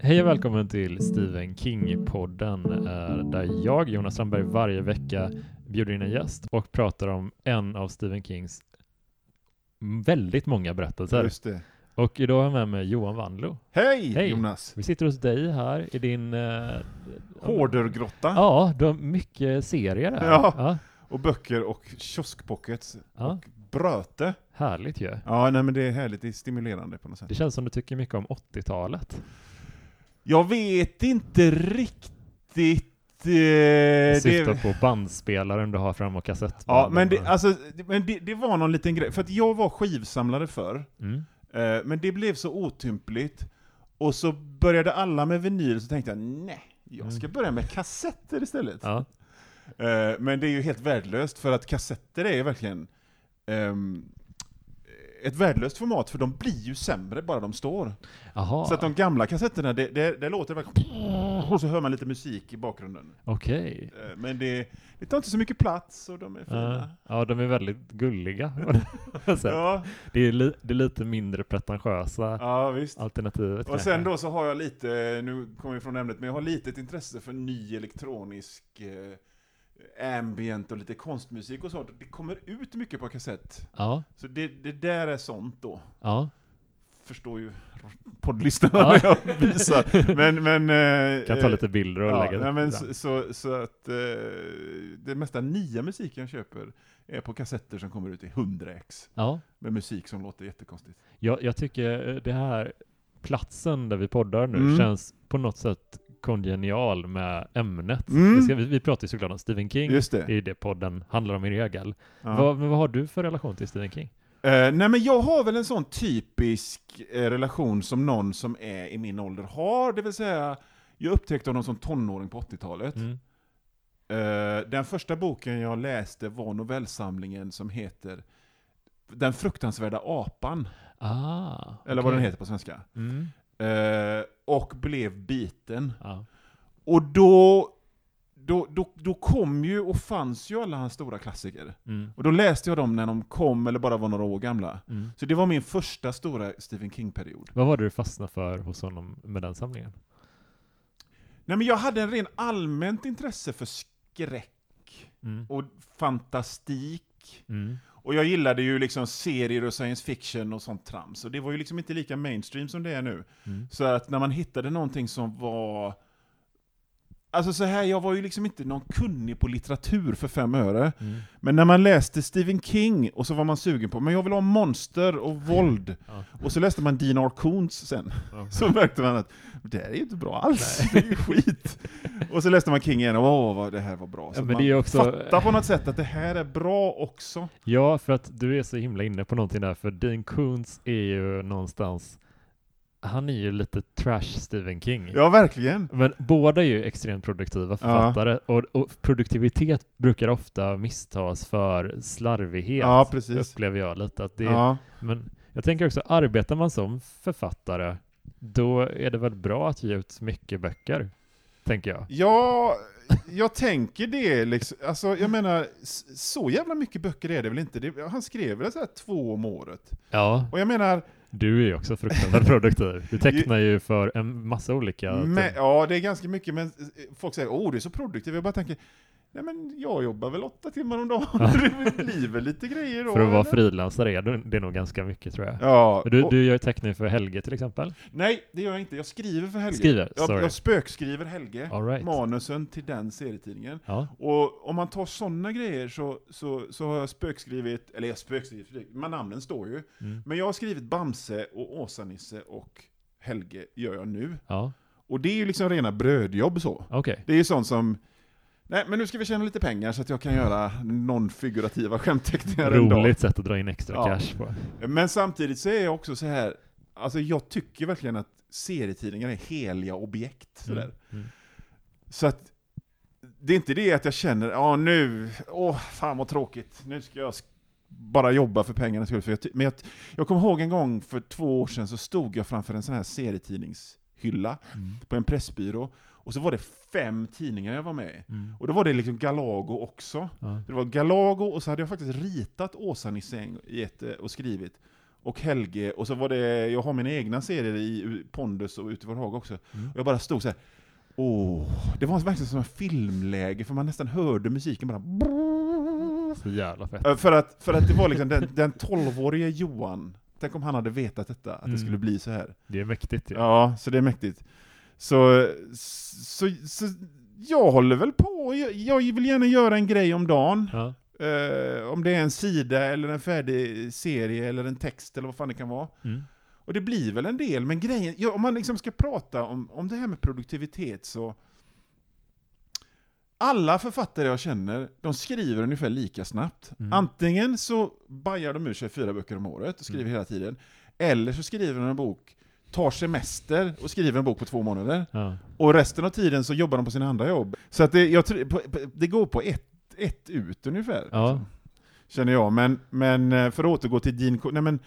Hej och välkommen till Stephen King-podden eh, där jag, Jonas Strandberg, varje vecka bjuder in en gäst och pratar om en av Stephen Kings väldigt många berättelser. Och idag har jag med mig Johan Wandlo. Hej, Hej. Jonas! Vi sitter hos dig här i din... Uh, Hårdörgrotta Ja, du har mycket serier här. Ja. ja. Och böcker och kioskpockets Ja. och bröte. Härligt ju. Ja, nej men det är härligt, det är stimulerande på något sätt. Det känns som du tycker mycket om 80-talet. Jag vet inte riktigt... Eh, Jag syftar det, på bandspelaren du har fram och kassettband. ja, men, det, alltså, det- men det, det var någon liten grej, för att jag var skivsamlare förr, mm. eh, men det blev så otympligt, och så började alla med vinyl, så tänkte jag nej, jag ska Mm. börja med kassetter istället. Ja. Eh, men det är ju helt värdelöst, för att kassetter är ju verkligen ehm, ett värdelöst format, för de blir ju sämre bara de står. Jaha, Så att de gamla kassetterna, det, det, det låter verkligen... Och så hör man lite musik i bakgrunden. okej. Eh, Men det, det tar inte så mycket plats, och de är fina. ja, de är väldigt gulliga. Ja, det, är li, det är lite mindre pretentiösa ja visst. alternativet. Och sen då så har jag lite, nu kommer vi från ämnet, men jag har lite ett intresse för ny elektronisk eh, ambient och lite konstmusik och sånt. Det kommer ut mycket på kassett. Ja, Så det, det där är sånt då. ja. Förstår ju poddlyssnarna Ja. när jag visar. Men, men... eh, Kan ta eh, lite bilder och ja, lägga nej, men så, så, så att eh, det mesta nya musiken jag köper är på kassetter som kommer ut i 100x. Ja, Med musik som låter jättekonstigt. jag, jag tycker eh, det här platsen där vi poddar nu Mm. känns på något sätt kongenial med ämnet. Mm. Vi, ska, vi, vi pratar ju såklart om Stephen King. Just Det är det. ju det podden handlar om i regel. Ja. Vad, vad har du för relation till Stephen King? Eh, nej men jag har väl en sån typisk eh, relation som någon som är i min ålder har, det vill säga jag upptäckte honom som tonåring på 80-talet. Mm. Eh, den första boken jag läste var novellsamlingen som heter Den fruktansvärda apan, Ah, eller vad okej. den heter på svenska. Mm. Eh, och blev biten. Ja. Och då, då, då, då kom ju och fanns ju alla hans stora klassiker. Mm. Och då läste jag dem när de kom, eller bara var några år gamla. Mm. Så det var min första stora Stephen King-period. Vad var det du fastnade för hos honom med den samlingen? Nej men jag hade en ren allmänt intresse för skräck Mm. och fantastik. Mm. Och jag gillade ju liksom serier och science fiction och sånt trams. Och det var ju liksom inte lika mainstream som det är nu. Mm. Så att när man hittade någonting som var... Alltså så här, jag var ju liksom inte någon kunnig på litteratur för fem öre. Mm. Men när man läste Stephen King, och så var man sugen på, men jag vill ha monster och våld. Ja. Och så läste man Dean R. Koontz sen. Ja. Så märkte man att det här är ju inte bra alls, det är ju skit. Och så läste man King igen, och åh det här var bra. Så Ja, man det är också- fattar på något sätt att det här är bra också. Ja, för att du är så himla inne på någonting där, för Dean Koontz är ju någonstans, han är ju lite trash Stephen King. Ja, verkligen. Men båda är ju extremt produktiva författare, och, och produktivitet brukar ofta misstas för slarvighet, Ja, precis. upplever jag lite. Att det, Ja. Men jag tänker också, arbetar man som författare, då är det väl bra att ge ut mycket böcker, tänker jag. ja, jag tänker det liksom. Alltså, jag menar, så jävla mycket böcker är det väl inte? Det, han skrev väl så här två om året? Ja, Och jag menar, du är ju också fruktansvärt produktiv. Du tecknar ju för en massa olika... Men, ja, det är ganska mycket, men eh, folk säger åh, du är så produktiv. Jag bara tänker, nej men jag jobbar väl åtta timmar om dagen, det blir väl lite grejer då. För att vara frilansare är det, det är nog ganska mycket tror jag. Ja, Du, och- du gör teckning för Helge till exempel. nej det gör jag inte. Jag skriver för Helge. Skriver, Jag, sorry. jag spökskriver Helge, All right. manusen till den serietidningen. Ja. Och om man tar sådana grejer så, så, så har jag spökskrivit, eller jag spökskrivit, men namnen står ju. Mm. Men jag har skrivit Bamse och Åsa-Nisse och Helge gör jag nu. Ja, Och det är ju liksom rena brödjobb så. okej. Det är ju sånt som, nej men nu ska vi tjäna lite pengar så att jag kan göra non-figurativa skämtteckningar en dag. Roligt sätt att dra in extra Ja. cash på. Men samtidigt så är jag också så här, alltså jag tycker verkligen att serietidningar är heliga objekt. Sådär. Mm. Mm. Så att, det är inte det att jag känner, ja nu, åh fan vad tråkigt, nu ska jag bara jobba för pengarnas skull. För jag, ty- men jag, jag kommer ihåg en gång för två år sedan så stod jag framför en sån här serietidningshylla Mm. på en pressbyrå. Och så var det fem tidningar jag var med i. Mm. Och då var det liksom Galago också. Ja. Det var Galago och så hade jag faktiskt ritat Åsa-Nisse eh, och skrivit. Och Helge, och så var det, jag har mina egna serier i Pondus och Ute i hage också. Mm. Och jag bara stod så här. Åh, det var verkligen som en filmläge, för man nästan hörde musiken bara... Så jävla fett. För att, för att det var liksom den, den 12-årige Johan, tänk om han hade vetat detta, att det Mm. skulle bli så här. Det är mäktigt ju. Ja, så det är mäktigt. Så, så, så jag håller väl på, jag, jag vill gärna göra en grej om dagen. Ja. Eh, om det är en sida eller en färdig serie eller en text eller vad fan det kan vara. Mm. Och det blir väl en del, men grejen, ja, om man liksom ska prata om, om det här med produktivitet så alla författare jag känner, de skriver ungefär lika snabbt. Mm. Antingen så bajar de ur sig fyra böcker om året och skriver Mm. hela tiden, eller så skriver de en bok, tar semester och skriver en bok på två månader. Ja. Och resten av tiden så jobbar de på sina andra jobb. Så att det, jag, på- det går på ett, ett ut ungefär. Ja. liksom, Känner jag. Men, men eh, för att återgå till Koontz, nej men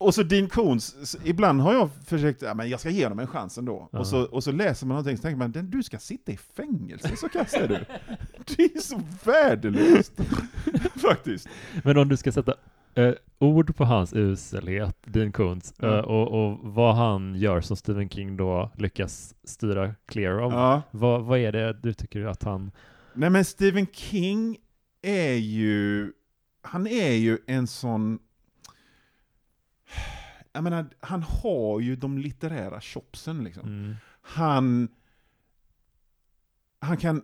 och så Dean Koontz, s- ibland har jag försökt, ja, men jag ska ge honom en chans ändå. Ja. Och, så, och så läser man någonting så tänker man, "Den- du ska sitta i fängelse, så kass är du. Det är så värdelöst. Faktiskt. Men om du ska sätta eh, ord på hans uselhet, Dean Koontz, Ja. eh, och, och vad han gör som Stephen King då lyckas styra clear av, Ja. vad, vad är det du tycker att han... Nej men Stephen King är ju, han är ju en sån, jag menar, han har ju de litterära chopsen liksom. Mm. Han, han kan,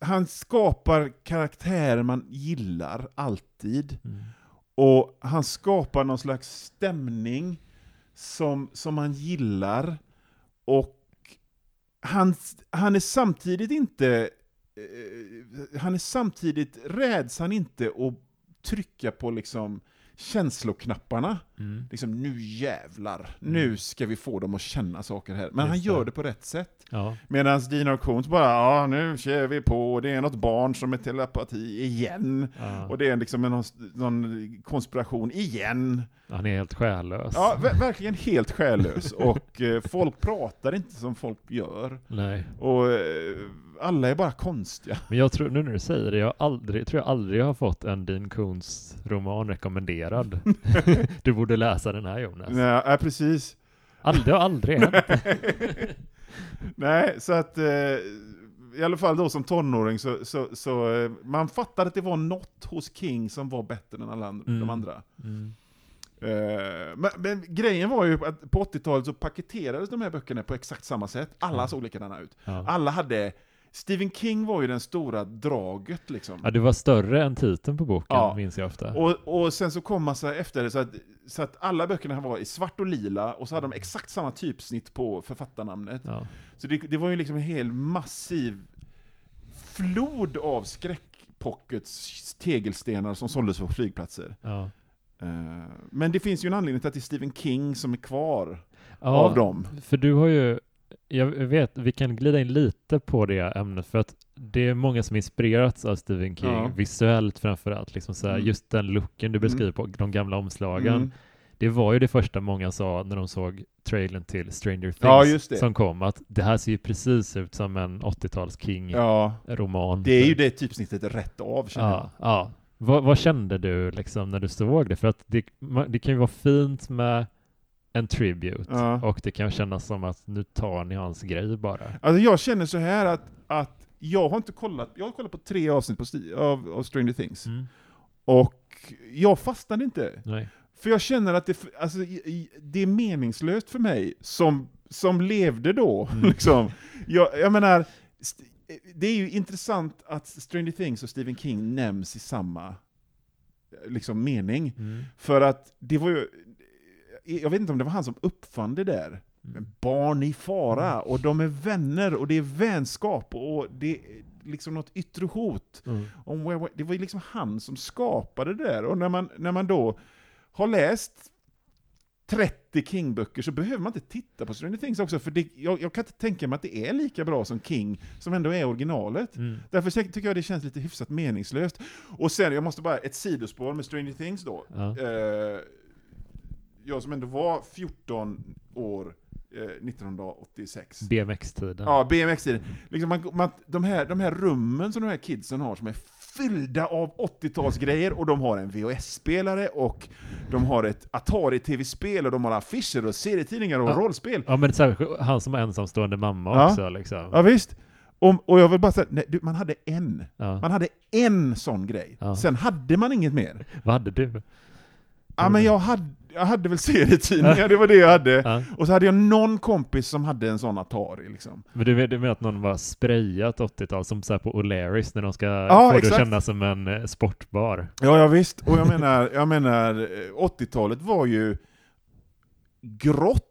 han skapar karaktärer man gillar alltid. Mm. Och han skapar någon slags stämning som, som man gillar. Och han, han är samtidigt inte... Eh, han är samtidigt, räds han inte att trycka på liksom känsloknapparna. Mm. Liksom, nu jävlar, Mm. nu ska vi få dem att känna saker här. Men han Just det. gör det på rätt sätt. Ja. Medan Dina Koontz bara, ja nu kör vi på, det är något barn som är telepati igen. Ja. Och det är liksom en, någon konspiration igen. Han är helt själlös. Ja, ver- verkligen helt själlös. Och eh, folk pratar inte som folk gör. Nej. Och eh, alla är bara konstiga. Men jag tror, nu när du säger det, jag aldrig, tror jag aldrig har fått en Dean Koontz roman rekommenderad. du borde läsa den här Jonas. Nej, ja, precis. Aldrig, det har aldrig hänt. Nej, så att eh, i alla fall då som tonåring så, så, så man fattade att det var något hos King som var bättre än alla and- Mm. de andra. Mm. Eh, men, men grejen var ju att på 80-talet så paketerades de här böckerna på exakt samma sätt. Alla såg likadana ut. Ja. Alla hade... Stephen King var ju den stora draget liksom. ja, det var större än titeln på boken, Ja. minns jag ofta. Och, och sen så kom massa efter det så att, så att alla böckerna var i svart och lila och så hade de exakt samma typsnitt på författarnamnet. Ja. Så det, det var ju liksom en hel massiv flod av skräckpockets tegelstenar som såldes på flygplatser. Ja. Eh, men det finns ju en anledning till att det är Stephen King som är kvar Ja, av dem. För du har ju, jag vet, vi kan glida in lite på det ämnet för att det är många som inspirerats av Stephen King, Ja. visuellt framförallt, liksom så här, Mm. just den looken du beskriver på de gamla omslagen. Mm. Det var ju det första många sa när de såg trailern till Stranger Things Ja, som kom, att det här ser ju precis ut som en 80-tals King-roman. Ja, det är ju det typsnittet rätt av känner jag. Ja, ja. Vad, vad kände du liksom när du såg det? För att det, det kan ju vara fint med en tribute Ja. och det kan kännas som att nu tar ni hans grej bara. Alltså jag känner så här att, att jag har inte kollat, jag har kollat på tre avsnitt på av, av Stranger Things. Mm. Och jag fastnade inte. Nej. För jag känner att det, alltså, det är meningslöst för mig, som, som levde då. Mm. liksom. jag, jag menar, det är ju intressant att Stranger Things och Stephen King nämns i samma liksom, mening. Mm. För att det var ju, jag vet inte om det var han som uppfann det där. Mm. Barn i fara, och de är vänner, och det är vänskap, och det är liksom något yttre hot. Mm. Om det var ju liksom han som skapade det där. Och när man, när man då har läst 30 King-böcker så behöver man inte titta på Stranger Things också, för det, jag, jag kan inte tänka mig att det är lika bra som King, som ändå är originalet. Mm. Därför tycker jag det känns lite hyfsat meningslöst. Och sen, jag måste bara, ett sidospår med Stranger Things då. Ja. Eh, jag som ändå var 14 år eh, 1986. BMX-tiden. Ja, BMX-tiden. Liksom man, man, de, här, de här rummen som de här kidsen har som är fyllda av 80-talsgrejer och de har en VHS-spelare och de har ett Atari-tv-spel och de har affischer och serietidningar och Ja. rollspel. Ja men särskilt han som ensamstående mamma Ja. också liksom. Ja, visst. Och, och jag vill bara säga, nej, du, man hade en. Ja. Man hade en sån grej. Sen hade man inget mer. Vad hade du? Ja, men jag hade, jag hade väl serietidningar, det var det jag hade. Ja. Och så hade jag någon kompis som hade en sån Atari liksom. Men du, du menar att någon var sprayat 80-tal som så här på O'Larrys när de ska Ja, få det att kännas som en eh, sportbar? Ja, ja visst. Och jag menar, jag menar, eh, 80-talet var ju grått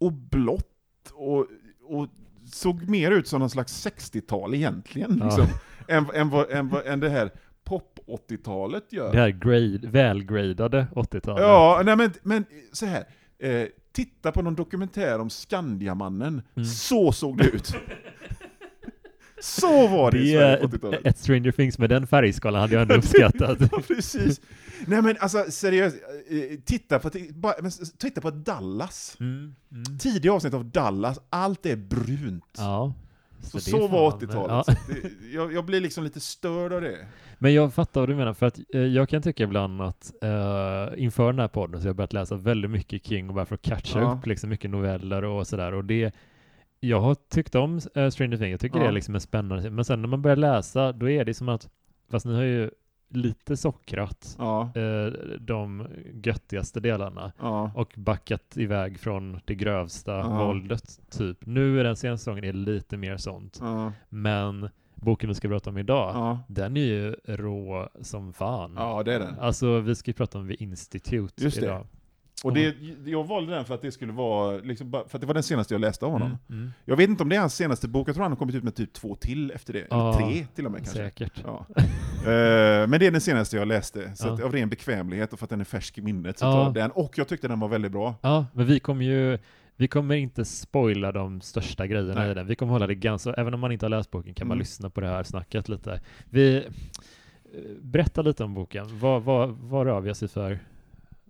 och blått och, och såg mer ut som någon slags 60-tal egentligen. Ja. Liksom, än, än, än, vad, än det här pop-80-talet gör. Det här grade, välgradade 80-talet. Ja, nej men, men så här. Eh, titta på någon dokumentär om Skandiamannen. Mm. Så såg det ut. så var det, i Det Sverige på är 80-talet. ett Stranger Things med den färgskalan hade jag ändå uppskattat. Ja, precis. Nej men alltså seriöst, eh, titta på, titta på Dallas. Mm, mm. Tidiga avsnitt av Dallas, allt är brunt. Ja. Så är så var fan- 80-talet. ja. Så jag, jag blir liksom lite störd av det. Men jag fattar vad du menar, för att eh, jag kan tycka ibland att eh, inför den här podden så har jag börjat läsa väldigt mycket King och bara för att catcha Ja. upp liksom mycket noveller och sådär och det jag har tyckt om uh, Stranger Things, jag tycker Ja. det är liksom en spännande men sen när man börjar läsa då är det som att, fast ni har ju lite sockrat Ja, eh, de göttigaste delarna ja, och backat iväg från det grövsta Ja. våldet typ. Nu är den senaste säsongen är lite mer sånt, men boken vi ska prata om idag den är ju rå som fan. Ja, det är den. Alltså vi ska ju prata om The Institute Just det. Och det, jag valde den för att det skulle vara, liksom, för att det var den senaste jag läste av honom. Mm, mm, Jag vet inte om det är hans senaste bok, jag tror han har kommit ut med typ två till efter det. Ja, Eller tre till och med kanske. säkert. Ja. Eh, men det är den senaste jag läste, så Ja. att av ren bekvämlighet och för att den är färsk i minnet så Ja. tar jag den. Och jag tyckte den var väldigt bra. Ja, men vi kommer ju vi kommer inte spoila de största grejerna Nej. i den. Vi kommer hålla det ganska, även om man inte har läst boken kan man Mm. lyssna på det här snacket lite. Vi, eh, berätta lite om boken. Vad, vad, vad rör vi oss i för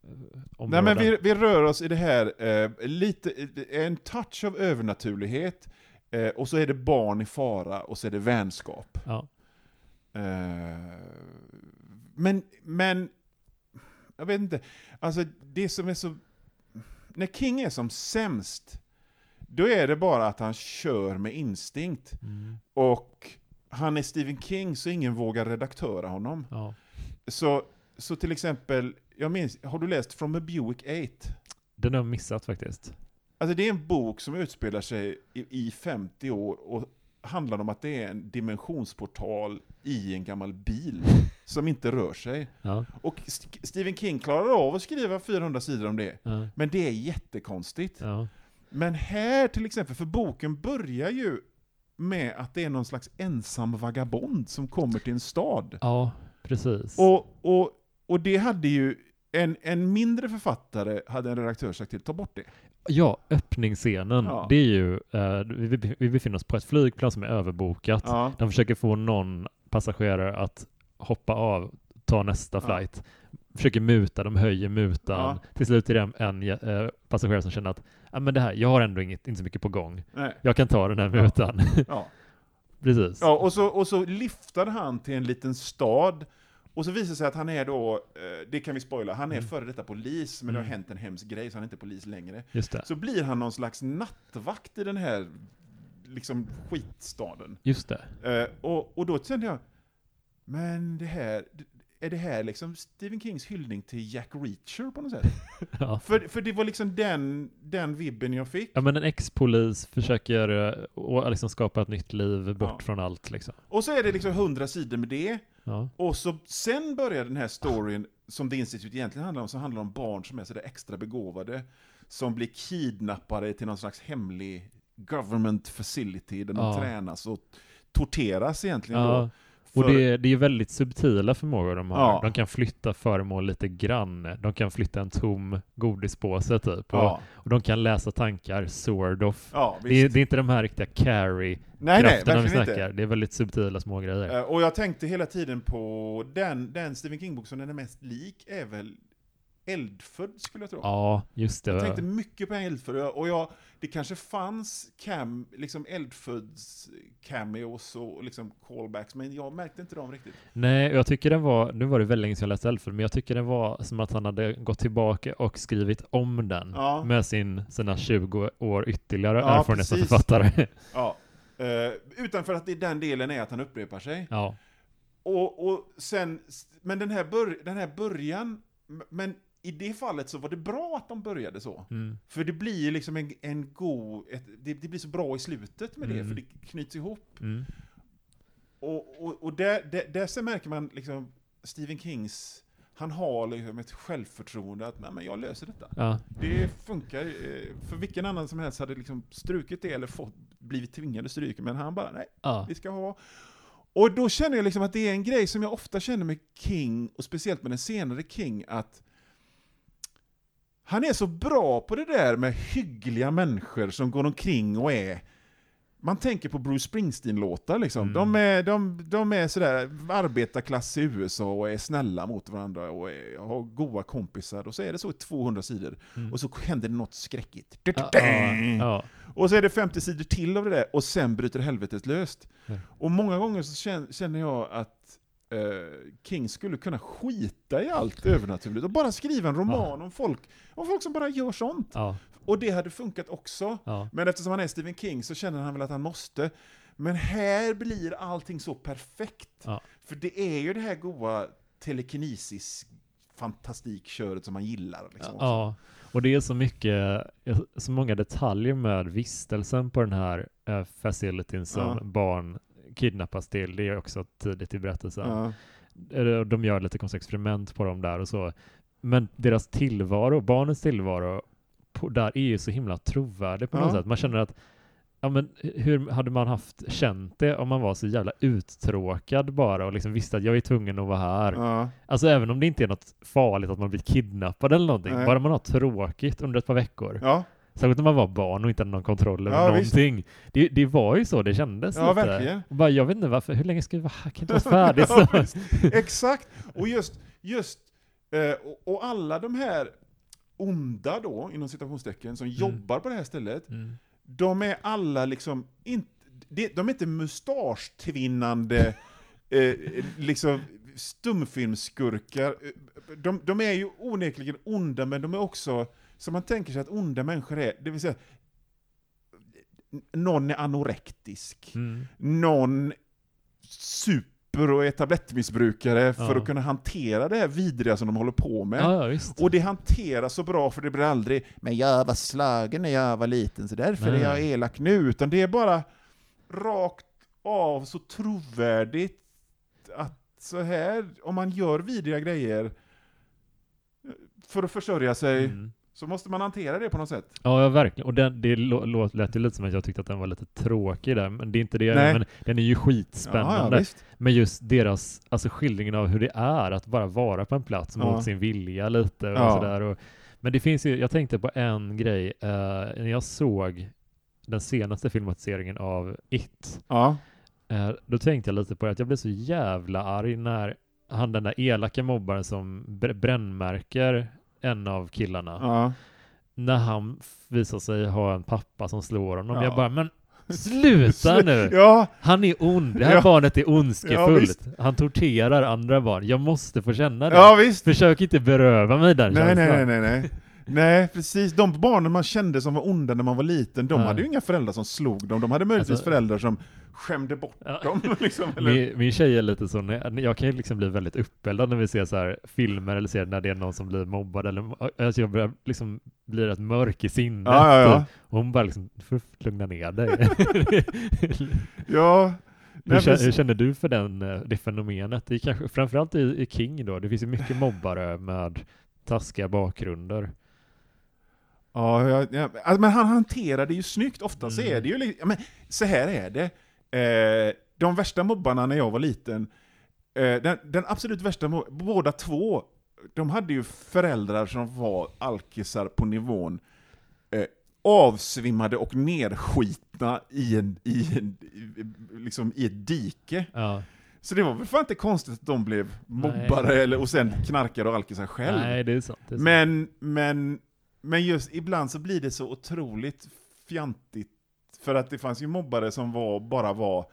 eh, Nej men vi, vi rör oss i det här, eh, lite, en touch av övernaturlighet, eh, och så är det barn i fara, och så är det vänskap. Ja. Eh, men, men, jag vet inte, alltså det som är så, när King är som sämst, då är det bara att han kör med instinkt. Mm, Och han är Stephen King så ingen vågar redaktöra honom. ja. Så, så till exempel, jag minns, har du läst From a Buick 8? Den har jag missat faktiskt. Alltså det är en bok som utspelar sig i, i 50 år och handlar om att det är en dimensionsportal i en gammal bil som inte rör sig. Ja. Och St- Stephen King klarar av att skriva 400 sidor om det, Ja. men det är jättekonstigt. Ja. Men här till exempel, för boken börjar ju med att det är någon slags ensam vagabond som kommer till en stad. ja, precis. Och, och, och det hade ju, en, en mindre författare hade en redaktör sagt till, ta bort det. Ja, öppningsscenen, Ja. det är ju, eh, vi, vi- befinner oss på ett flygplan som är överbokat. Ja. De försöker få någon passagerare att hoppa av, ta nästa Ja. flight. Försöker muta, de höjer mutan. Ja. Till slut är det en eh, passagerare som känner att ah, men det här, jag har ändå inget, inte så mycket på gång. Nej. Jag kan ta den här mutan. Ja. Precis. Ja, och så, och så lyfter han till en liten stad, och så visar det sig att han är då, eh, det kan vi spoila, han är Mm. före detta polis, men det har Mm. hänt en hemsk grej, så han är inte polis längre. Så blir han någon slags nattvakt i den här liksom skitstaden. Just det. Eh, och, och då kände jag, men det här, är det här liksom Stephen Kings hyllning till Jack Reacher på något sätt? Ja. för, för det var liksom den, den vibben jag fick. ja, men en ex-polis försöker och liksom skapa ett nytt liv bort Ja. från allt liksom. Och så är det liksom hundra sidor med det, Ja. Och så sen börjar den här storyn, som The Institute egentligen handlar om, som handlar om barn som är sådär extra begåvade, som blir kidnappade till någon slags hemlig government facility, där de Ja. tränas och torteras egentligen Ja. då. Och det, det är väldigt subtila förmågor de har. Ja. De kan flytta föremål lite grann. De kan flytta en tom godispåse typ. Ja, och de kan läsa tankar, sort of. ja Det är, det är inte de här riktiga carry-krafterna nej, nej, vi snackar. inte. Det är väldigt subtila små grejer. Eh, Och jag tänkte hela tiden på den, den Stephen King-bok som den är mest lik är väl Eldfödd skulle jag tro. Ja, just det. Jag tänkte mycket på Eldfödd, och jag, det kanske fanns cam, liksom Eldfödds cameos och liksom callbacks, men jag märkte inte dem riktigt. Nej, jag tycker den var, nu var det väldigt länge sedan jag läste Eldfödd, men jag tycker den var som att han hade gått tillbaka och skrivit om den Ja. med sin, sina 20 år ytterligare Ja, erfarenhet som författare. Ja. Eh, utan för att det, den delen är att han upprepar sig. ja. Och, och sen, men den här, bör, den här början, men i det fallet så var det bra att de började så. Mm. För det blir liksom en, en god, ett, det, det blir så bra i slutet med det, Mm. för det knyts ihop. Mm. Och, och, och där, där, där så märker man liksom Stephen Kings, han har liksom ett självförtroende att Nej, men jag löser detta. Ja. Det funkar, eh, för vilken annan som helst hade liksom strukit det eller fått, blivit tvingade stryka, men han bara nej, Ja. vi ska ha. Och då känner jag liksom att det är en grej som jag ofta känner med King, och speciellt med den senare King, att han är så bra på det där med hyggliga människor som går omkring och är man tänker på Bruce Springsteen-låtar liksom. Mm. De, är, de, de är sådär arbetarklass i USA och är snälla mot varandra och är, har goda kompisar. Och så är det så i 200 sidor. Mm. Och så händer det något skräckigt. Ja, ja, ja. Och så är det 50 sidor till av det där, och sen bryter helvetet löst. Ja. Och många gånger så kän- känner jag att King skulle kunna skita i allt övernaturligt och bara skriva en roman om folk, om folk som bara gör sånt. Ja. Och det hade funkat också. Ja. Men eftersom han är Stephen King så känner han väl att han måste. Men här blir allting så perfekt. Ja. För det är ju det här goa telekinesis fantastikköret som man gillar. Liksom. Ja, och det är så mycket, så många detaljer med vistelsen på den här eh, facilityn som Ja. barn kidnappas till. Det är också tidigt i berättelsen. Ja. De gör lite konstiga experiment på dem där och så. Men deras tillvaro, barnens tillvaro, på, där är ju så himla trovärdig på något Ja. sätt. Man känner att Ja men hur hade man haft känt det om man var så jävla uttråkad bara och liksom visste att jag är tvungen att vara här. Ja. Alltså även om det inte är något farligt att man blir kidnappad eller någonting, Nej. bara man har tråkigt under ett par veckor. Ja. Särskilt när man var barn och inte hade någon kontroll över Ja, någonting. Det, det var ju så det kändes Ja, lite. verkligen. Och bara, jag vet inte varför, hur länge ska vi vara här? Kan inte vara färdigt Ja. Exakt. Och just, just eh, och, och alla de här onda då, inom citationstecken, som jobbar på det här stället, Mm. de är alla liksom, inte, de, de är inte mustasch-tvinnande eh, liksom stumfilmsskurkar. De, de är ju onekligen onda, men de är också, som man tänker sig att onda människor är, det vill säga, någon är anorektisk, Mm. någon super och är tablettmissbrukare för Ja. att kunna hantera det här vidriga som de håller på med. Ja, ja. Och det hanteras så bra för det blir aldrig ”men jag var slagen när jag var liten så därför Nej. är jag elak nu”, utan det är bara rakt av så trovärdigt att så här, om man gör vidriga grejer för att försörja sig, Mm. Så måste man hantera det på något sätt. Ja, ja, verkligen. Och den, det lät ju lite som att jag tyckte att den var lite tråkig där, men det är inte det. Nej. Men den är ju skitspännande. Ja, ja. Men just deras, alltså skildringen av hur det är att bara vara på en plats Ja. mot sin vilja lite och sådär. Och, men det finns ju, jag tänkte på en grej, eh, när jag såg den senaste filmatiseringen av It, Ja. eh, då tänkte jag lite på det, att jag blev så jävla arg när han den där elaka mobbaren som br- brännmärker en av killarna, Ja. när han visar sig ha en pappa som slår honom. Ja. Jag bara, men sluta nu! Ja, Han är ond, det här Ja. barnet är Ja, ondskefullt. visst. han torterar andra barn. Jag måste få känna det. ja visst. Försök inte beröva mig den Nej, känslan. nej, nej, nej, nej. Nej, precis. De barnen man kände som var onda när man var liten, de Ja. hade ju inga föräldrar som slog dem. De hade möjligtvis Alltså- föräldrar som skämde bort Ja. dem. Liksom, eller? Min, min tjej är lite så, jag kan ju liksom bli väldigt uppeldad när vi ser så här filmer eller ser när det är någon som blir mobbad eller alltså jag börjar liksom bli rätt mörk i sinnet. Ja, ja, ja. Och hon bara liksom, får lugna ner dig. ja. hur, Nej, känner, men- hur känner du för den, eh, det fenomenet? Det är kanske, framförallt i, i King då, det finns ju mycket mobbare med taskiga bakgrunder. Ja, ja, ja. Alltså, men han hanterar det ju snyggt. Ofta så Mm. är det ju men så här är det. Eh, de värsta mobbarna när jag var liten, eh, den, den absolut värsta, mo- båda två, de hade ju föräldrar som var alkisar på nivån eh, avsvimmade och nedskitna i, en, i, en, i, liksom i ett dike. Ja. Så det var väl fan inte konstigt att de blev mobbare eller, och sen knarkare och alkisar själv. Nej, det är sant. Det är sant. Men, men, men just ibland så blir det så otroligt fjantigt, för att det fanns ju mobbare som var, bara var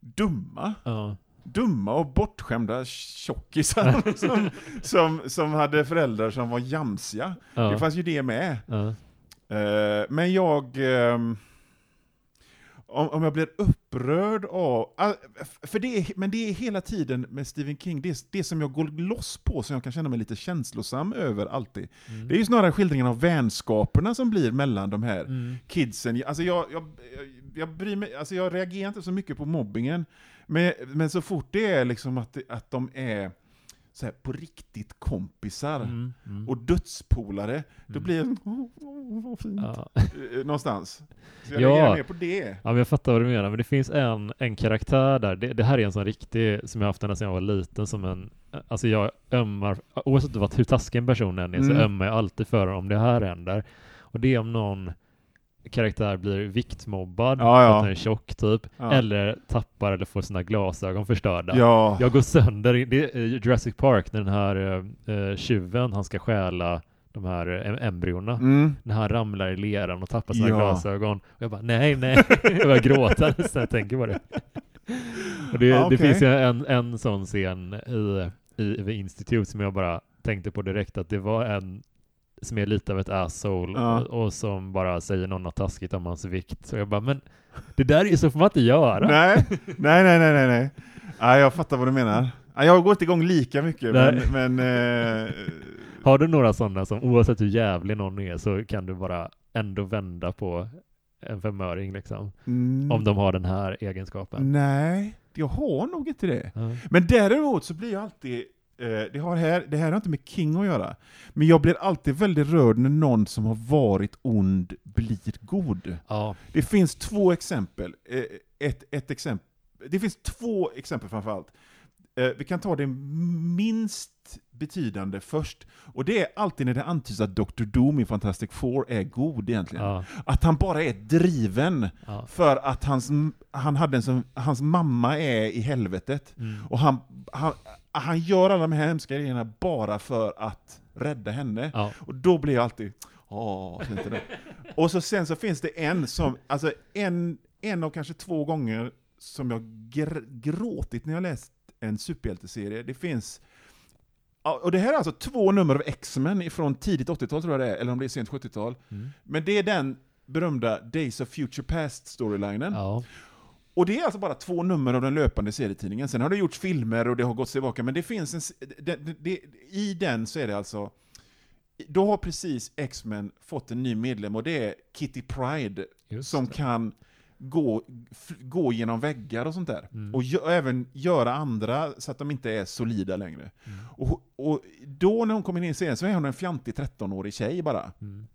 dumma. Ja. Dumma och bortskämda tjockisar som, som, som hade föräldrar som var jamsiga. Ja. Det fanns ju det med. Ja. Eh, men jag... om, om jag blir upprörd av... ah, För det är, men det är hela tiden med Stephen King, det, är, det som jag går loss på, som jag kan känna mig lite känslosam över alltid. Mm. Det är ju snarare skildringen av vänskaperna som blir mellan de här Mm. kidsen. Alltså jag, jag, jag, bryr mig, alltså jag reagerar inte så mycket på mobbingen, men, men så fort det är liksom att, att de är så här, på riktigt kompisar Mm. Mm. och dödspolare, då Mm. blir jag oh, oh, vad fint. Ja. Eh, någonstans. Så jag Ja. mer på det. Ja, men jag fattar vad du menar, men det finns en, en karaktär där, det, det här är en sån riktig, som jag haft ända sedan jag var liten, som en, alltså jag ömmar, oavsett hur taskig en person än är, så Mm. ömmar jag alltid för om det här händer. Och det är om någon karaktär blir viktmobbad, Ja, ja. för att den är tjock typ, Ja. eller tappar eller får sina glasögon förstörda. Ja. Jag går sönder, det är Jurassic Park, när den här uh, tjuven, han ska stjäla de här embryona Mm. när han ramlar i leran och tappar sina Ja. glasögon. Och jag bara, nej, nej. jag börjar gråta nästan jag tänker på det. Och det, Ja, det finns ju en, en sån scen i, i The Institute som jag bara tänkte på direkt att det var en som är lite av ett asshole Ja. och, och som bara säger något taskigt om hans vikt. Så jag bara, men det där är ju så får man inte göra. Nej, nej, nej, nej, nej, nej. Ja, jag fattar vad du menar. Ja, jag går inte igång lika mycket, men, Nej. men eh, Har du några sådana som oavsett hur jävlig någon är så kan du bara ändå vända på en femöring liksom? mm, Om de har den här egenskapen. Nej, jag har nog inte det. Ja. Men däremot så blir jag alltid, det, har här, det här har inte med King att göra, men jag blir alltid väldigt rörd när någon som har varit ond blir god. Ja. Det finns två exempel. Eh, ett, ett exempel. Det finns två exempel framförallt. Eh, vi kan ta det minst betydande först. Och det är alltid när det antyds att Dr. Doom i Fantastic Four är god egentligen. Ja. Att han bara är driven Ja. för att hans, han hade en som, hans mamma är i helvetet. Mm. Och han, han, han gör alla de här hemska grejerna bara för att rädda henne. Ja. Och då blir jag alltid, åh, fint det. Och så sen så finns det en som, alltså en, en av kanske två gånger som jag gr- gråtit när jag läst en superhjälteserie. Det finns, och det här är alltså två nummer av X-Men från tidigt 80-tal tror jag det är, eller om det är sent 70-tal. Mm. Men det är den berömda Days of Future Past storylinen. Ja. Och det är alltså bara två nummer av den löpande serietidningen. Sen har det gjorts filmer och det har gått tillbaka, men det finns en... Det, det, det, I den så är det alltså... Då har precis X-Men fått en ny medlem och det är Kitty Pride Just som kan gå, gå genom väggar och sånt där. Mm. Och gö, även göra andra så att de inte är solida längre. Mm. Och, och då när hon kommer in i serien så är hon en fjantig 13-årig tjej bara. Mm.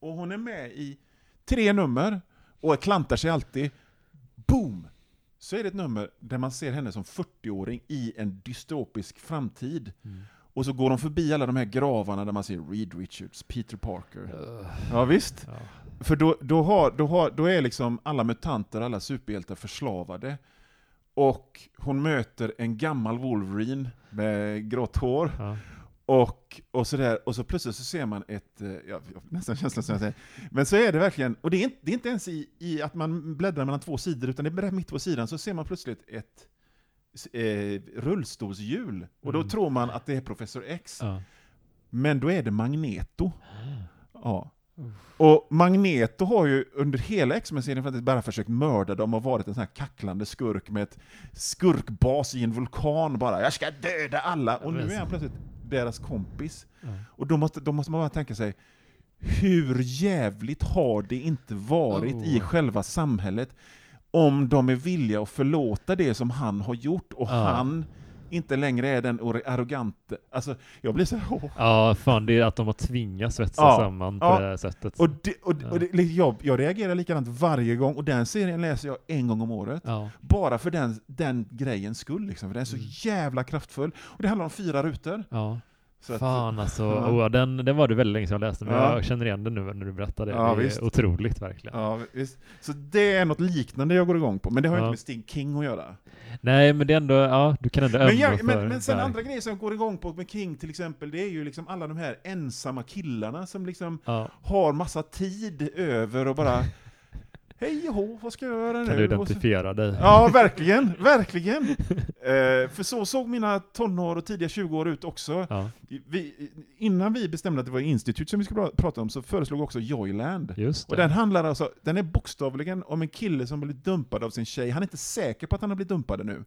Och hon är med i tre nummer och klantar sig alltid. Boom! Så är det ett nummer där man ser henne som 40-åring i en dystopisk framtid. Mm. Och så går de förbi alla de här gravarna där man ser Reed Richards, Peter Parker. Uh, Ja visst. ja. För då, då, har, då, har, då är liksom alla mutanter, alla superhjältar förslavade. Och hon möter en gammal Wolverine med grått hår. Ja. Och, och, så där, och så plötsligt så ser man ett, eh, ja, nästan känslan som jag säger, men så är det verkligen, och det är inte, det är inte ens i, i att man bläddrar mellan två sidor, utan det är mitt på sidan så ser man plötsligt ett eh, rullstolshjul. Och då Mm. tror man att det är Professor X, Ja. men då är det Magneto. Ja. Och Magneto har ju under hela X-Men-serien faktiskt bara försökt mörda dem och varit en sån här kacklande skurk med ett skurkbas i en vulkan bara. Jag ska döda alla! Och nu är han plötsligt deras kompis. Ja. Och då måste, då måste man bara tänka sig, hur jävligt har det inte varit Oh. i själva samhället om de är villiga att förlåta det som han har gjort och Ja. han inte längre är den arrogante. Alltså, jag blir så åh. ja, fan det är att de har tvingats svetsa Ja. samman på Ja. det här sättet. Och, det, och, Ja. och det, jag, jag reagerar likadant varje gång, och den serien läser jag en gång om året. Ja. Bara för den, den grejens skull, liksom, för den är så Mm. jävla kraftfull. Och det handlar om fyra rutor. Ja. Så att- Fan alltså, Ja. oh, den, den var det väldigt länge sedan jag läste, men Ja. jag känner igen den nu när du berättar det. Ja, det är visst. otroligt verkligen. Ja, visst. Så det är något liknande jag går igång på, men det har ju Ja. inte med Steve King att göra. Nej, men det är ändå, ja, du kan ändå Men, jag, för men, men sen där. andra grejer som jag går igång på med King till exempel, det är ju liksom alla de här ensamma killarna som liksom har massa tid över och bara Hej och hå, vad ska jag göra nu? kan du Och så- identifiera dig? Ja, verkligen, verkligen. Eh, för så såg mina tonår och tidiga 20 år ut också. Ja, Vi, innan vi bestämde att det var institut som vi skulle pra- prata om så föreslog också Joyland. just Och den handlar alltså, den är bokstavligen om en kille som blivit dumpad av sin tjej. Han är inte säker på att han har blivit dumpad nu,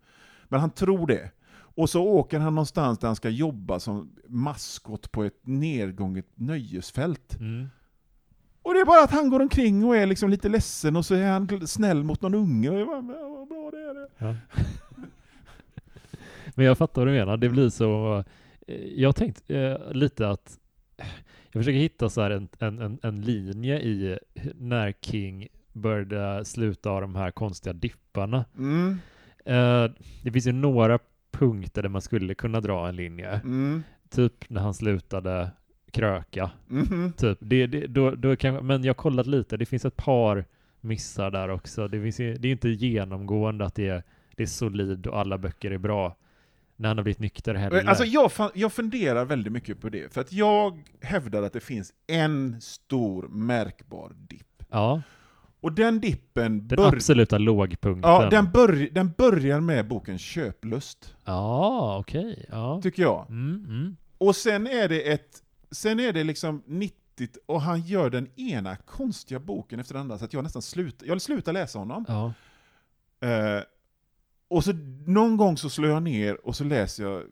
men han tror det. Och så åker han någonstans där han ska jobba som maskot på ett nedgånget nöjesfält. Mm. Och det är bara att han går omkring och är liksom lite ledsen och så är han snäll mot någon unge. Och jag bara, "Men vad bra det är det. Ja. Men jag fattar vad du menar, det blir så, eh, jag har tänkt eh, lite att jag försöker hitta så en, en, en linje i när King började sluta av de här konstiga dipparna. Mm, Eh, det finns ju några punkter där man skulle kunna dra en linje. mm, Typ när han slutade kröka. mhm. Typ. Det, det, då, då kan, men jag har kollat lite, det finns ett par missar där också. Det, finns, det är inte genomgående att det är, det är solid och alla böcker är bra när han har blivit nykter heller. Alltså jag, jag funderar väldigt mycket på det, för att jag hävdar att det finns en stor märkbar dipp. ja, Och den dippen, den bör, absoluta lågpunkten. ja, den, bör, den börjar med boken Köplust, Ja, okej. Ja. tycker jag. Mm, mm. Och sen är det ett, sen är det liksom 90 och han gör den ena konstiga boken efter den andra, så att jag nästan slutar, jag slutar läsa honom. Ja. Eh, och så någon gång så slår jag ner och så läser jag,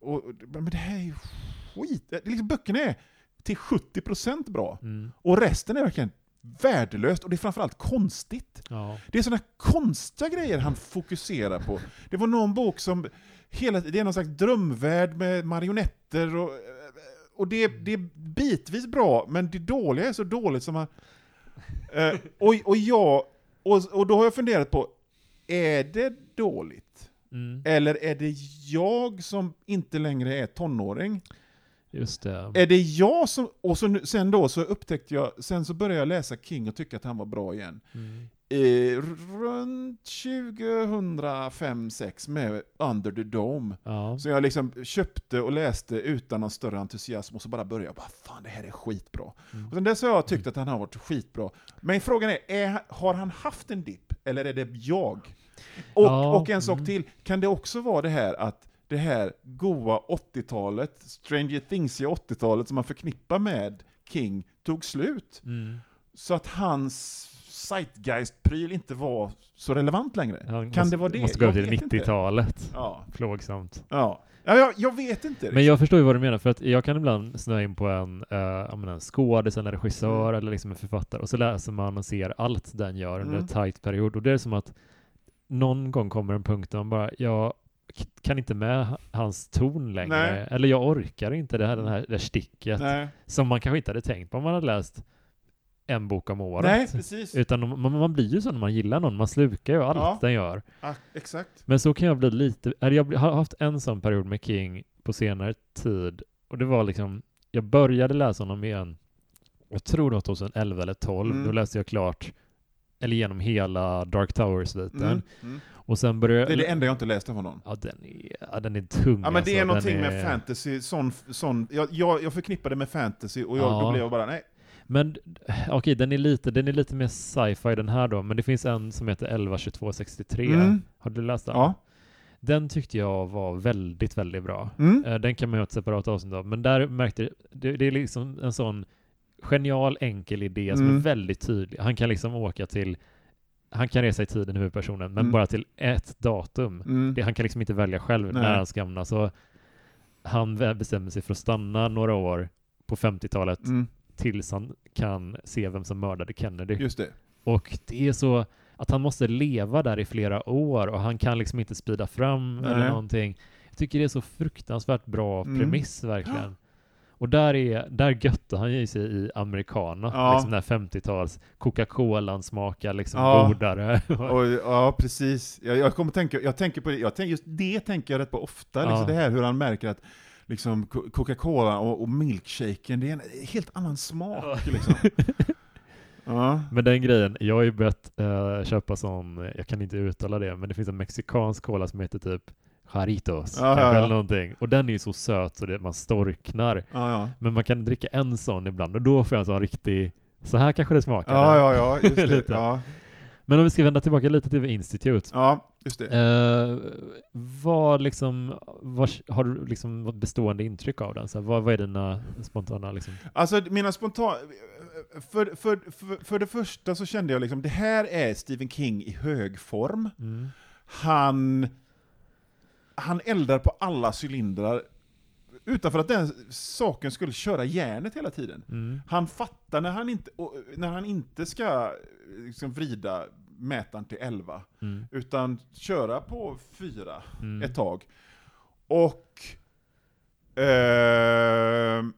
och, men det här är ju skit. Det är liksom, böckerna är till 70% bra, Mm. och resten är verkligen värdelöst, och det är framförallt konstigt. ja. Det är sådana konstiga grejer han fokuserar på. Det var någon bok som, hela, det är någon slags drömvärld med marionetter, och, och det, det är bitvis bra, men det dåliga är så dåligt som man... Eh, och, och, jag, och, och då har jag funderat på, är det dåligt? Mm. Eller är det jag som inte längre är tonåring? Just det. Är det jag som... Och så, sen då så upptäckte jag, sen så började jag läsa King och tycka att han var bra igen. Mm. Eh, runt 2005-6 med Under the Dome. Ja. Så jag liksom köpte och läste utan någon större entusiasm och så bara började jag bara fan det här är skitbra. Mm. Och sen dess har jag tyckt att han har varit skitbra. Men frågan är, är har han haft en dipp eller är det jag? Och, Ja, och en sak mm. till, kan det också vara det här att det här goa 80-talet, Stranger Things i 80-talet som man förknippar med King tog slut? Mm. Så att hans Zeitgeist-pryl inte var så relevant längre. Kan måste, det vara det? Måste gå Jag till vet inte. 90-talet. Ja. Plågsamt. Ja. Ja, jag, jag vet inte. Men jag förstår ju vad du menar, för att jag kan ibland snöa in på en, menar, en skådis eller regissör Mm. eller liksom en författare och så läser man och ser allt den gör under Mm. en tight period och det är som att någon gång kommer en punkt där man bara, jag kan inte med ha- hans ton längre, Nej. eller jag orkar inte det här, den här, det här sticket Nej. som man kanske inte hade tänkt på om man hade läst en bok om året. Nej, precis. Utan man, man blir ju så när man gillar någon, man slukar ju allt Ja. den gör. Ah, exakt. Men så kan jag bli lite, jag har haft en sån period med King på senare tid och det var liksom, jag började läsa honom igen, jag tror det var 2011 eller 12, Mm. då läste jag klart, eller genom hela Dark Tower-sviten. Mm. Mm. Och sen började Det är det enda jag inte läst av honom. Ja, den är, ja, den är tung Ja, men det är alltså. någonting Den med fantasy, sån, sån, jag, jag, jag förknippar det med fantasy och jag, Ja. då blev jag bara, nej. Men okej, den är lite, den är lite mer sci-fi den här då, men det finns en som heter 112263. Mm. Har du läst den? Ja. Den tyckte jag var väldigt, väldigt bra. Mm. Eh, Den kan man göra ett separat avsnitt av, men där märkte det, det är liksom en sån genial, enkel idé som Mm. är väldigt tydlig. Han kan liksom åka till, han kan resa i tiden, huvudpersonen, men Mm. bara till ett datum. Mm. Det, han kan liksom inte välja själv Nej. när han ska hamna, så han bestämmer sig för att stanna några år på 50-talet Mm. Tills han kan se vem som mördade Kennedy. Just det. Och det är så att han måste leva där i flera år och han kan liksom inte spida fram eller Nej. någonting. Jag tycker det är så fruktansvärt bra Mm. premiss verkligen. Och där, är, där götte han ju sig i Americana, Ja. liksom den här 50-tals Coca-Colan smakar liksom Ja. godare. Och, ja, precis. Jag, jag kommer tänka, jag tänker på det, jag tänker, just det tänker jag rätt på ofta, liksom Ja. det här hur han märker att liksom Co- Coca-Cola och, och milkshaken, det är en helt annan smak. Liksom. Ja. Men den grejen, jag har ju börjat eh, köpa sån, jag kan inte uttala det, men det finns en mexikansk cola som heter typ Jaritos, Ja, kanske, ja, ja. eller någonting. Och den är ju så söt så det, man storknar. Ja, ja. Men man kan dricka en sån ibland och då får jag en sån riktig, så här kanske det smakar. Ja, ja, ja, just det. Lite. Ja, Men om vi ska vända tillbaka lite till Institute. ja just det. Eh, vad liksom, vad, har du liksom något bestående intryck av den? Så här, vad, vad är dina spontana liksom? Alltså mina spontan... För, för, för, för det första så kände jag liksom, det här är Stephen King i hög form. Mm. Han, han eldar på alla cylindrar utan för att den saken skulle köra järnet hela tiden. Mm. Han fattar när han inte, när han inte ska liksom, vrida mätaren till 11, Mm. utan köra på 4 Mm. ett tag. Och, ehm,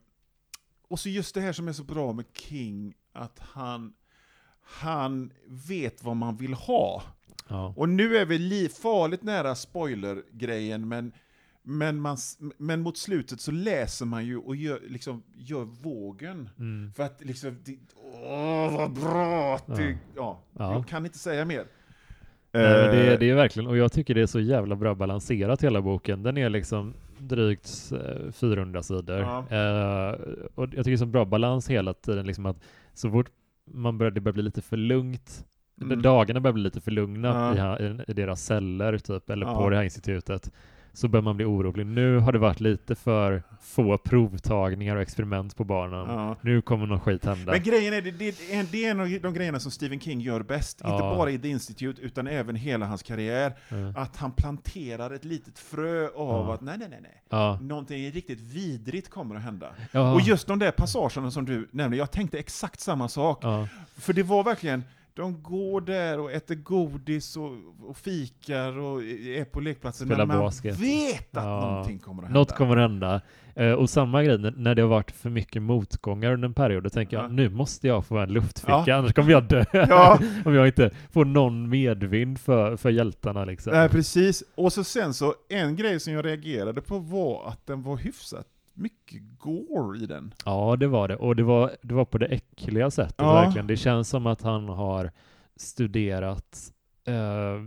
och så just det här som är så bra med King, att han, han vet vad man vill ha. Ja. Och nu är vi li farligt nära spoiler-grejen, men, men, man, men mot slutet så läser man ju och gör, liksom, gör vågen. Mm. För att liksom, det, åh vad bra! att Det, Ja. ja. Ja. Jag kan inte säga mer. Nej, det, Eh, det är verkligen, och jag tycker det är så jävla bra balanserat hela boken. Den är liksom drygt eh, 400 sidor. Ja. Eh, och jag tycker det är så bra balans hela tiden, liksom att så fort man börjar, det börjar bli lite för lugnt, Mm. dagarna börjar bli lite för lugna Ja. i, i, deras celler typ, eller på det här institutet, så börjar man bli orolig. Nu har det varit lite för få provtagningar och experiment på barnen. Ja. Nu kommer någon skit hända. Men grejen är, det, det, är en- det är en av de grejerna som Stephen King gör bäst, Ja. inte bara i The Institute, utan även hela hans karriär. Ja. Att han planterar ett litet frö av att nej, nej, nej, nej. Ja. Någonting riktigt vidrigt kommer att hända. Och just de där passagerna som du nämnde, jag tänkte exakt samma sak. För det var verkligen, de går där och äter godis och, och fikar och är på lekplatsen, Spelar men man basket. vet att Ja. någonting kommer att hända. Något kommer hända. Eh, och samma grej när- när det har varit för mycket motgångar under en period, då tänker jag Ja. nu måste jag få en luftficka, Ja. annars kommer jag dö. Om jag inte får någon medvind för, för hjältarna liksom. Nej, precis. Och så sen så, en grej som jag reagerade på var att den var hyfsat mycket gore i den. Ja, det var det. Och det var, det var på det äckliga sättet Ja. verkligen. Det känns som att han har studerat eh,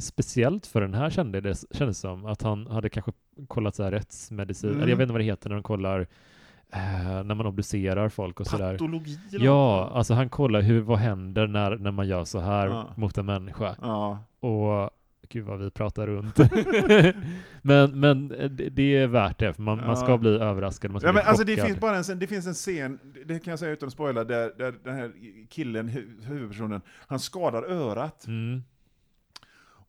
speciellt för den här kände det kändes som att han hade kanske kollat så här rättsmedicin, Mm. eller jag vet inte vad det heter när de kollar eh, när man obducerar folk och sådär. Patologi eller Ja, alltså han kollar hur, vad händer när, när man gör så här Ja. mot en människa. Ja. Och gud vad vi pratar runt. men men det, det är värt det, för man, man ska Ja. bli överraskad, man ska Ja, bli men alltså det finns bara en, scen- det finns en scen, det kan jag säga utan att spoila, där, där den här killen, hu- huvudpersonen, han skadar örat. Mm.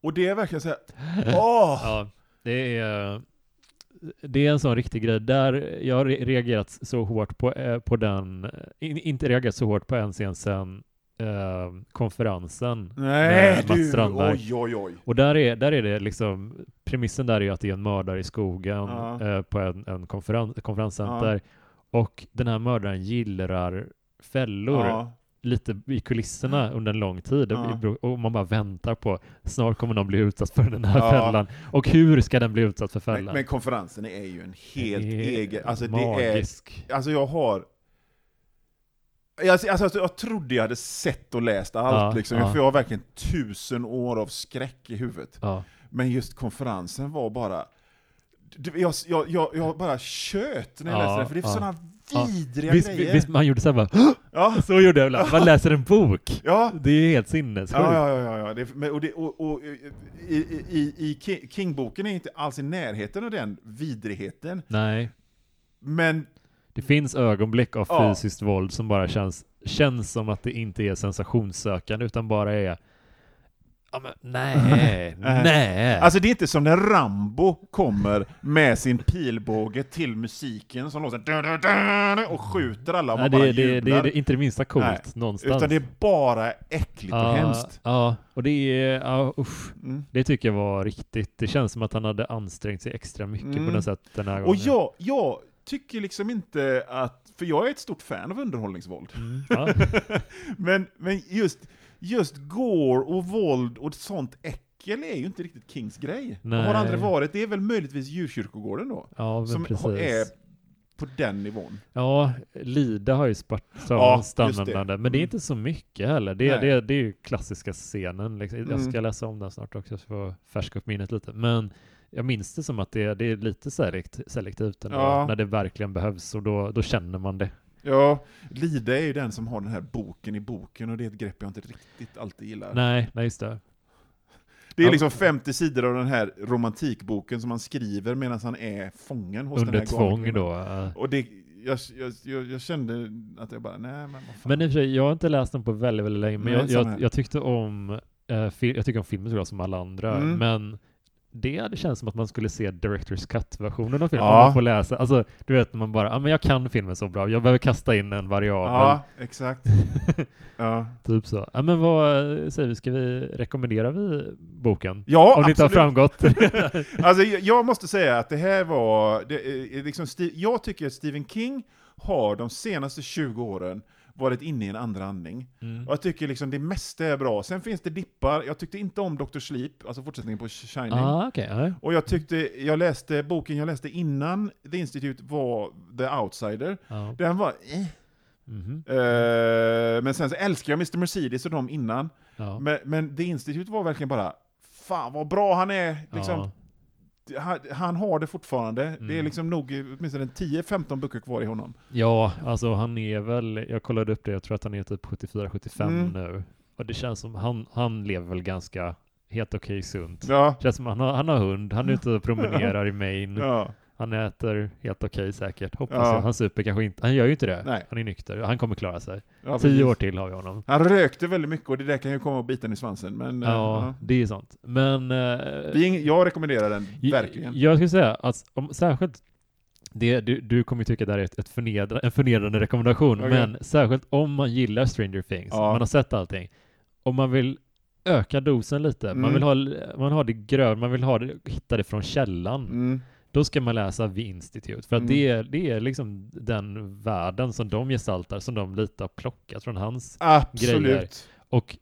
Och det är verkligen så här, åh! Ja, det är, det är en sån riktig grej. Där jag har re- reagerat så hårt på, eh, på den, in, inte reagerat så hårt på en scen sen eh, konferensen Nej med Mats Strandberg. oj oj oj. Och där är, där är det liksom, premissen där är att det är en mördare i skogen Ja. eh, på en, en konferens, konferenscenter. Och den här mördaren gillrar fällor Ja. lite i kulisserna under en lång tid. Ja. Och man bara väntar på, snart kommer någon bli utsatt för den här Ja. fällan. Och hur ska den bli utsatt för Men, fällan? men konferensen är ju en helt egen, alltså det är, magisk. alltså jag har jag, alltså, jag trodde jag hade sett och läst allt, Ja, liksom, ja. för jag har verkligen tusen år av skräck i huvudet. Ja. Men just konferensen var bara... Jag, jag, jag, jag bara tjöt när jag Ja, läste den, för det är sådana vidriga Visst, grejer. visst, man gjorde så här bara, Ja, så gjorde jag ibland. Man läser en bok. ja. Det är helt sinnessjukt. Ja, ja, ja, ja. Det, och, det, och, och i, i, i, i Ki- King-boken är inte alls i närheten av den vidrigheten, Nej, men det finns ögonblick av Ja. fysiskt våld som bara känns, känns som att det inte är sensationssökande utan bara är Ja men nej, nej. Alltså det är inte som när Rambo kommer med sin pilbåge till musiken som låter och skjuter alla och nej man bara det, det, det, är inte det minsta coolt Nej, någonstans. Utan det är bara äckligt och ja, hemskt. Ja, och det är, ja usch. Mm. Det tycker jag var riktigt, det känns som att han hade ansträngt sig extra mycket Mm. på något sätt den här gången. Och jag, jag tycker liksom inte att, för jag är ett stort fan av underhållningsvåld, Mm, ja. men, men just, just gore och våld och sånt äckel är ju inte riktigt Kings grej. Och Nej. har aldrig varit. Det är väl möjligtvis djurkyrkogården då. Ja, som precis. är på den nivån. Ja, Lida har ju Ja, Spartan just det. standardnande, men det är inte så mycket heller. Det, är- det, är- det är ju klassiska scenen. Liksom. Jag ska Mm. läsa om den snart också, för att färska upp minnet lite. Men jag minns det som att det, det är lite selekt, selektivt ändå, Ja. när det verkligen behövs, och då, då känner man det. Ja, Lida är ju den som har den här boken i boken och det är ett grepp jag inte riktigt alltid gillar. Nej, nej just det. Det är liksom 50 sidor av den här romantikboken som han skriver medan han är fången hos den Under här tvång då. Och det, jag, jag, jag, kände att jag bara, nej men vad fan. Men i och för sig, jag har inte läst den på väldigt, väldigt länge, men Nej, jag, jag, tyckte om eh, jag tycker om filmen såklart som alla andra, Mm. men det hade känts som att man skulle se Directors Cut-versionen av filmen, Ja. man får läsa. Alltså, du vet, man bara, ja men jag kan filmen så bra, jag behöver kasta in en variabel. Ja, exakt. ja, Typ så. Ja men vad eh, säger vi, ska vi, rekommendera vi boken? ja om det inte har absolut. framgått. Alltså, jag, måste säga att det här var, det, är liksom, Sti- jag tycker att Stephen King har de senaste 20 åren varit inne i en andra andning. Mm. Och jag tycker liksom det mesta är bra. Sen finns det dippar, jag tyckte inte om Dr. Sleep, alltså fortsättningen på Shining. Ah, okej. ja. Och jag tyckte, jag läste, boken jag läste innan The Institute var The Outsider. Ja. Den var eh. Mhm. Eh, Men sen så älskar jag Mr. Mercedes och dem innan. ja. Men, men The Institute var verkligen bara, fan vad bra han är! Liksom, Ja. Han, han har det fortfarande. Mm. Det är liksom nog åtminstone 10-15 böcker kvar i honom. Ja, alltså han är väl, jag kollade upp det, jag tror att han är typ 74-75 Mm. nu. Och det känns som, han, han lever väl ganska helt okej sunt. Ja. Känns som han har, han har hund, han är ute och promenerar i Maine, ja. Han äter helt okej säkert, hoppas Ja. jag. Han super kanske inte, han gör ju inte det. Nej. Han är nykter, han kommer klara sig. ja Tio precis. år till har vi honom. Han rökte väldigt mycket och det där kan ju komma och bita i svansen. Men, eh, Ja, ja. det är sant. Men... eh, är Jag rekommenderar den, verkligen. Jag skulle säga att om, särskilt det, du, du kommer tycka att det här är ett, ett förnedra, en förnedrande rekommendation, Okej. men särskilt om man gillar Stranger Things, Ja. man har sett allting, om man vill öka dosen lite, man Mm. vill ha, man har det grön, man vill ha det, hitta det från källan, Mm. Då ska man läsa The Institute, för att Mm. det, är, det är liksom den världen som de gestaltar, som de lite har plockat från hans, Absolut. Grejer. och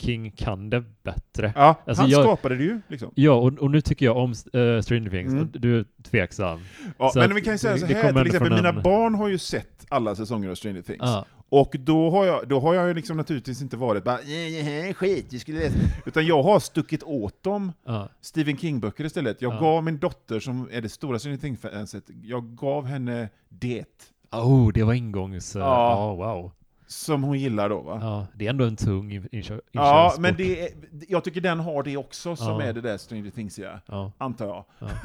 King kan det bättre. Ja, Alltså, han jag- skapade det ju. Liksom. Ja, och, och nu tycker jag om uh, Stranger Things, Mm. du är tveksam. Ja, Så men vi kan ju säga så här, till exempel, mina en- barn har ju sett alla säsonger av Stranger Things. Ja. Och då har jag, då har jag ju liksom naturligtvis inte varit bara "Nej, det här är skit, vi skulle läsa. Utan jag har stuckit åt dem Ja. Stephen King-böcker istället. Jag Ja. gav min dotter, som är det stora Stranger Things-fanset, jag gav henne det. Oh, det var ingångs... Ja. Ja, wow. Som hon gillar då va? Ja, det är ändå en tung in- inkör, Ja, inkörsport. men det är, jag tycker den har det också, som Ja. är det där Stranger Things ja. Ja, Antar jag. ja.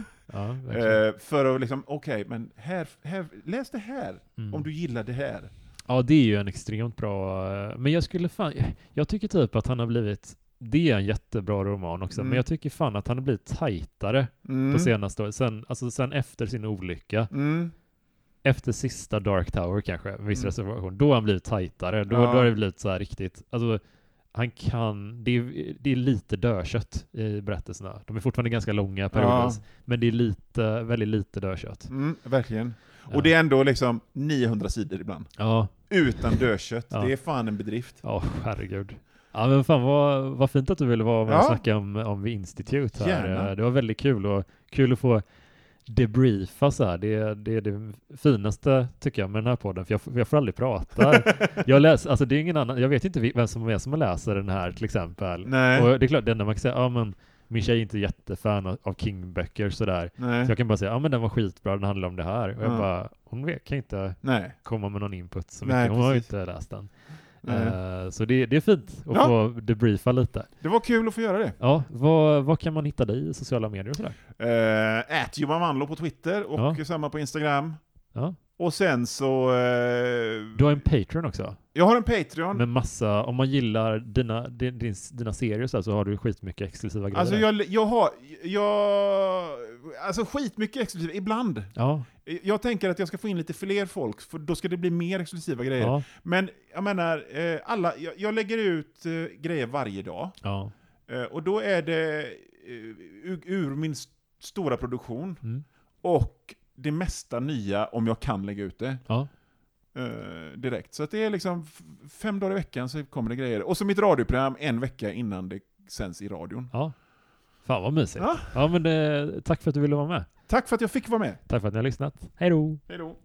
Eh, för att liksom, okej, men här, här, läs det här, Mm. om du gillar det här. Ja, det är ju en extremt bra... eh, Men jag skulle fan... Jag tycker typ att han har blivit... Det är en jättebra roman också, Mm. men jag tycker fan att han har blivit tajtare Mm. på senaste året. Sen, alltså sen efter sin olycka, Mm. efter sista Dark Tower kanske, viss Mm. reservation, då har han blivit tajtare. Då, Ja. då har det blivit så här riktigt... Alltså, han kan... Det är, det är lite dödkött i berättelserna. De är fortfarande ganska långa periodvis, men det är lite, väldigt lite dödkött. Mm, verkligen. Ja. Och det är ändå liksom 900 sidor ibland. Ja, Utan dödkött. Ja. Det är fan en bedrift. ja herregud. Ja men fan vad, vad fint att du ville vara med Ja. och snacka om, om The Institute här. Gärna. Eh, Det var väldigt kul och kul att få debriefa så här. Det, det är det finaste tycker jag med den här podden, för jag, får- jag får aldrig prata. jag läser, alltså det är ingen annan, jag vet inte vem som är som läser den här till exempel. Nej. Och det är klart, det enda man kan säga, ja men min tjej är inte jättefan av, King-böcker sådär. Nej. Så jag kan bara säga, ja men den var skitbra, den handlar om det här. Och jag Ja. bara, hon vet, kan inte Nej. komma med någon input så Nej, mycket. Hon har ju inte läst den. Nej. Eh, så det, det är fint att Ja. få debriefa lite. Det var kul att få göra det. Ja, vad, vad kan man hitta dig i sociala medier och sådär? Uh, Johan Wanlo på Twitter och Ja. samma på Instagram. Ja. Och sen så... eh, Du har en Patreon också, Jag har en Patreon. med massa, om man gillar dina, din, din, dina serier så, här, så har du skitmycket exklusiva grejer. Alltså jag, jag har... Jag, alltså skitmycket exklusivt, ibland. Ja, Jag tänker att jag ska få in lite fler folk, för då ska det bli mer exklusiva grejer. ja, Men jag menar, eh, alla, jag, jag lägger ut eh, grejer varje dag. ja. Eh, och då är det eh, ur, ur min st- stora produktion, Mm. och det mesta nya om jag kan lägga ut det. ja. eh, direkt. Så det är liksom fem dagar i veckan så kommer det grejer. Och så mitt radioprogram en vecka innan det sänds i radion. ja. Fan vad mysigt. Ja. Ja, men det, tack för att du ville vara med. Tack för att jag fick vara med. Tack för att ni har lyssnat. Hej då! Hej då.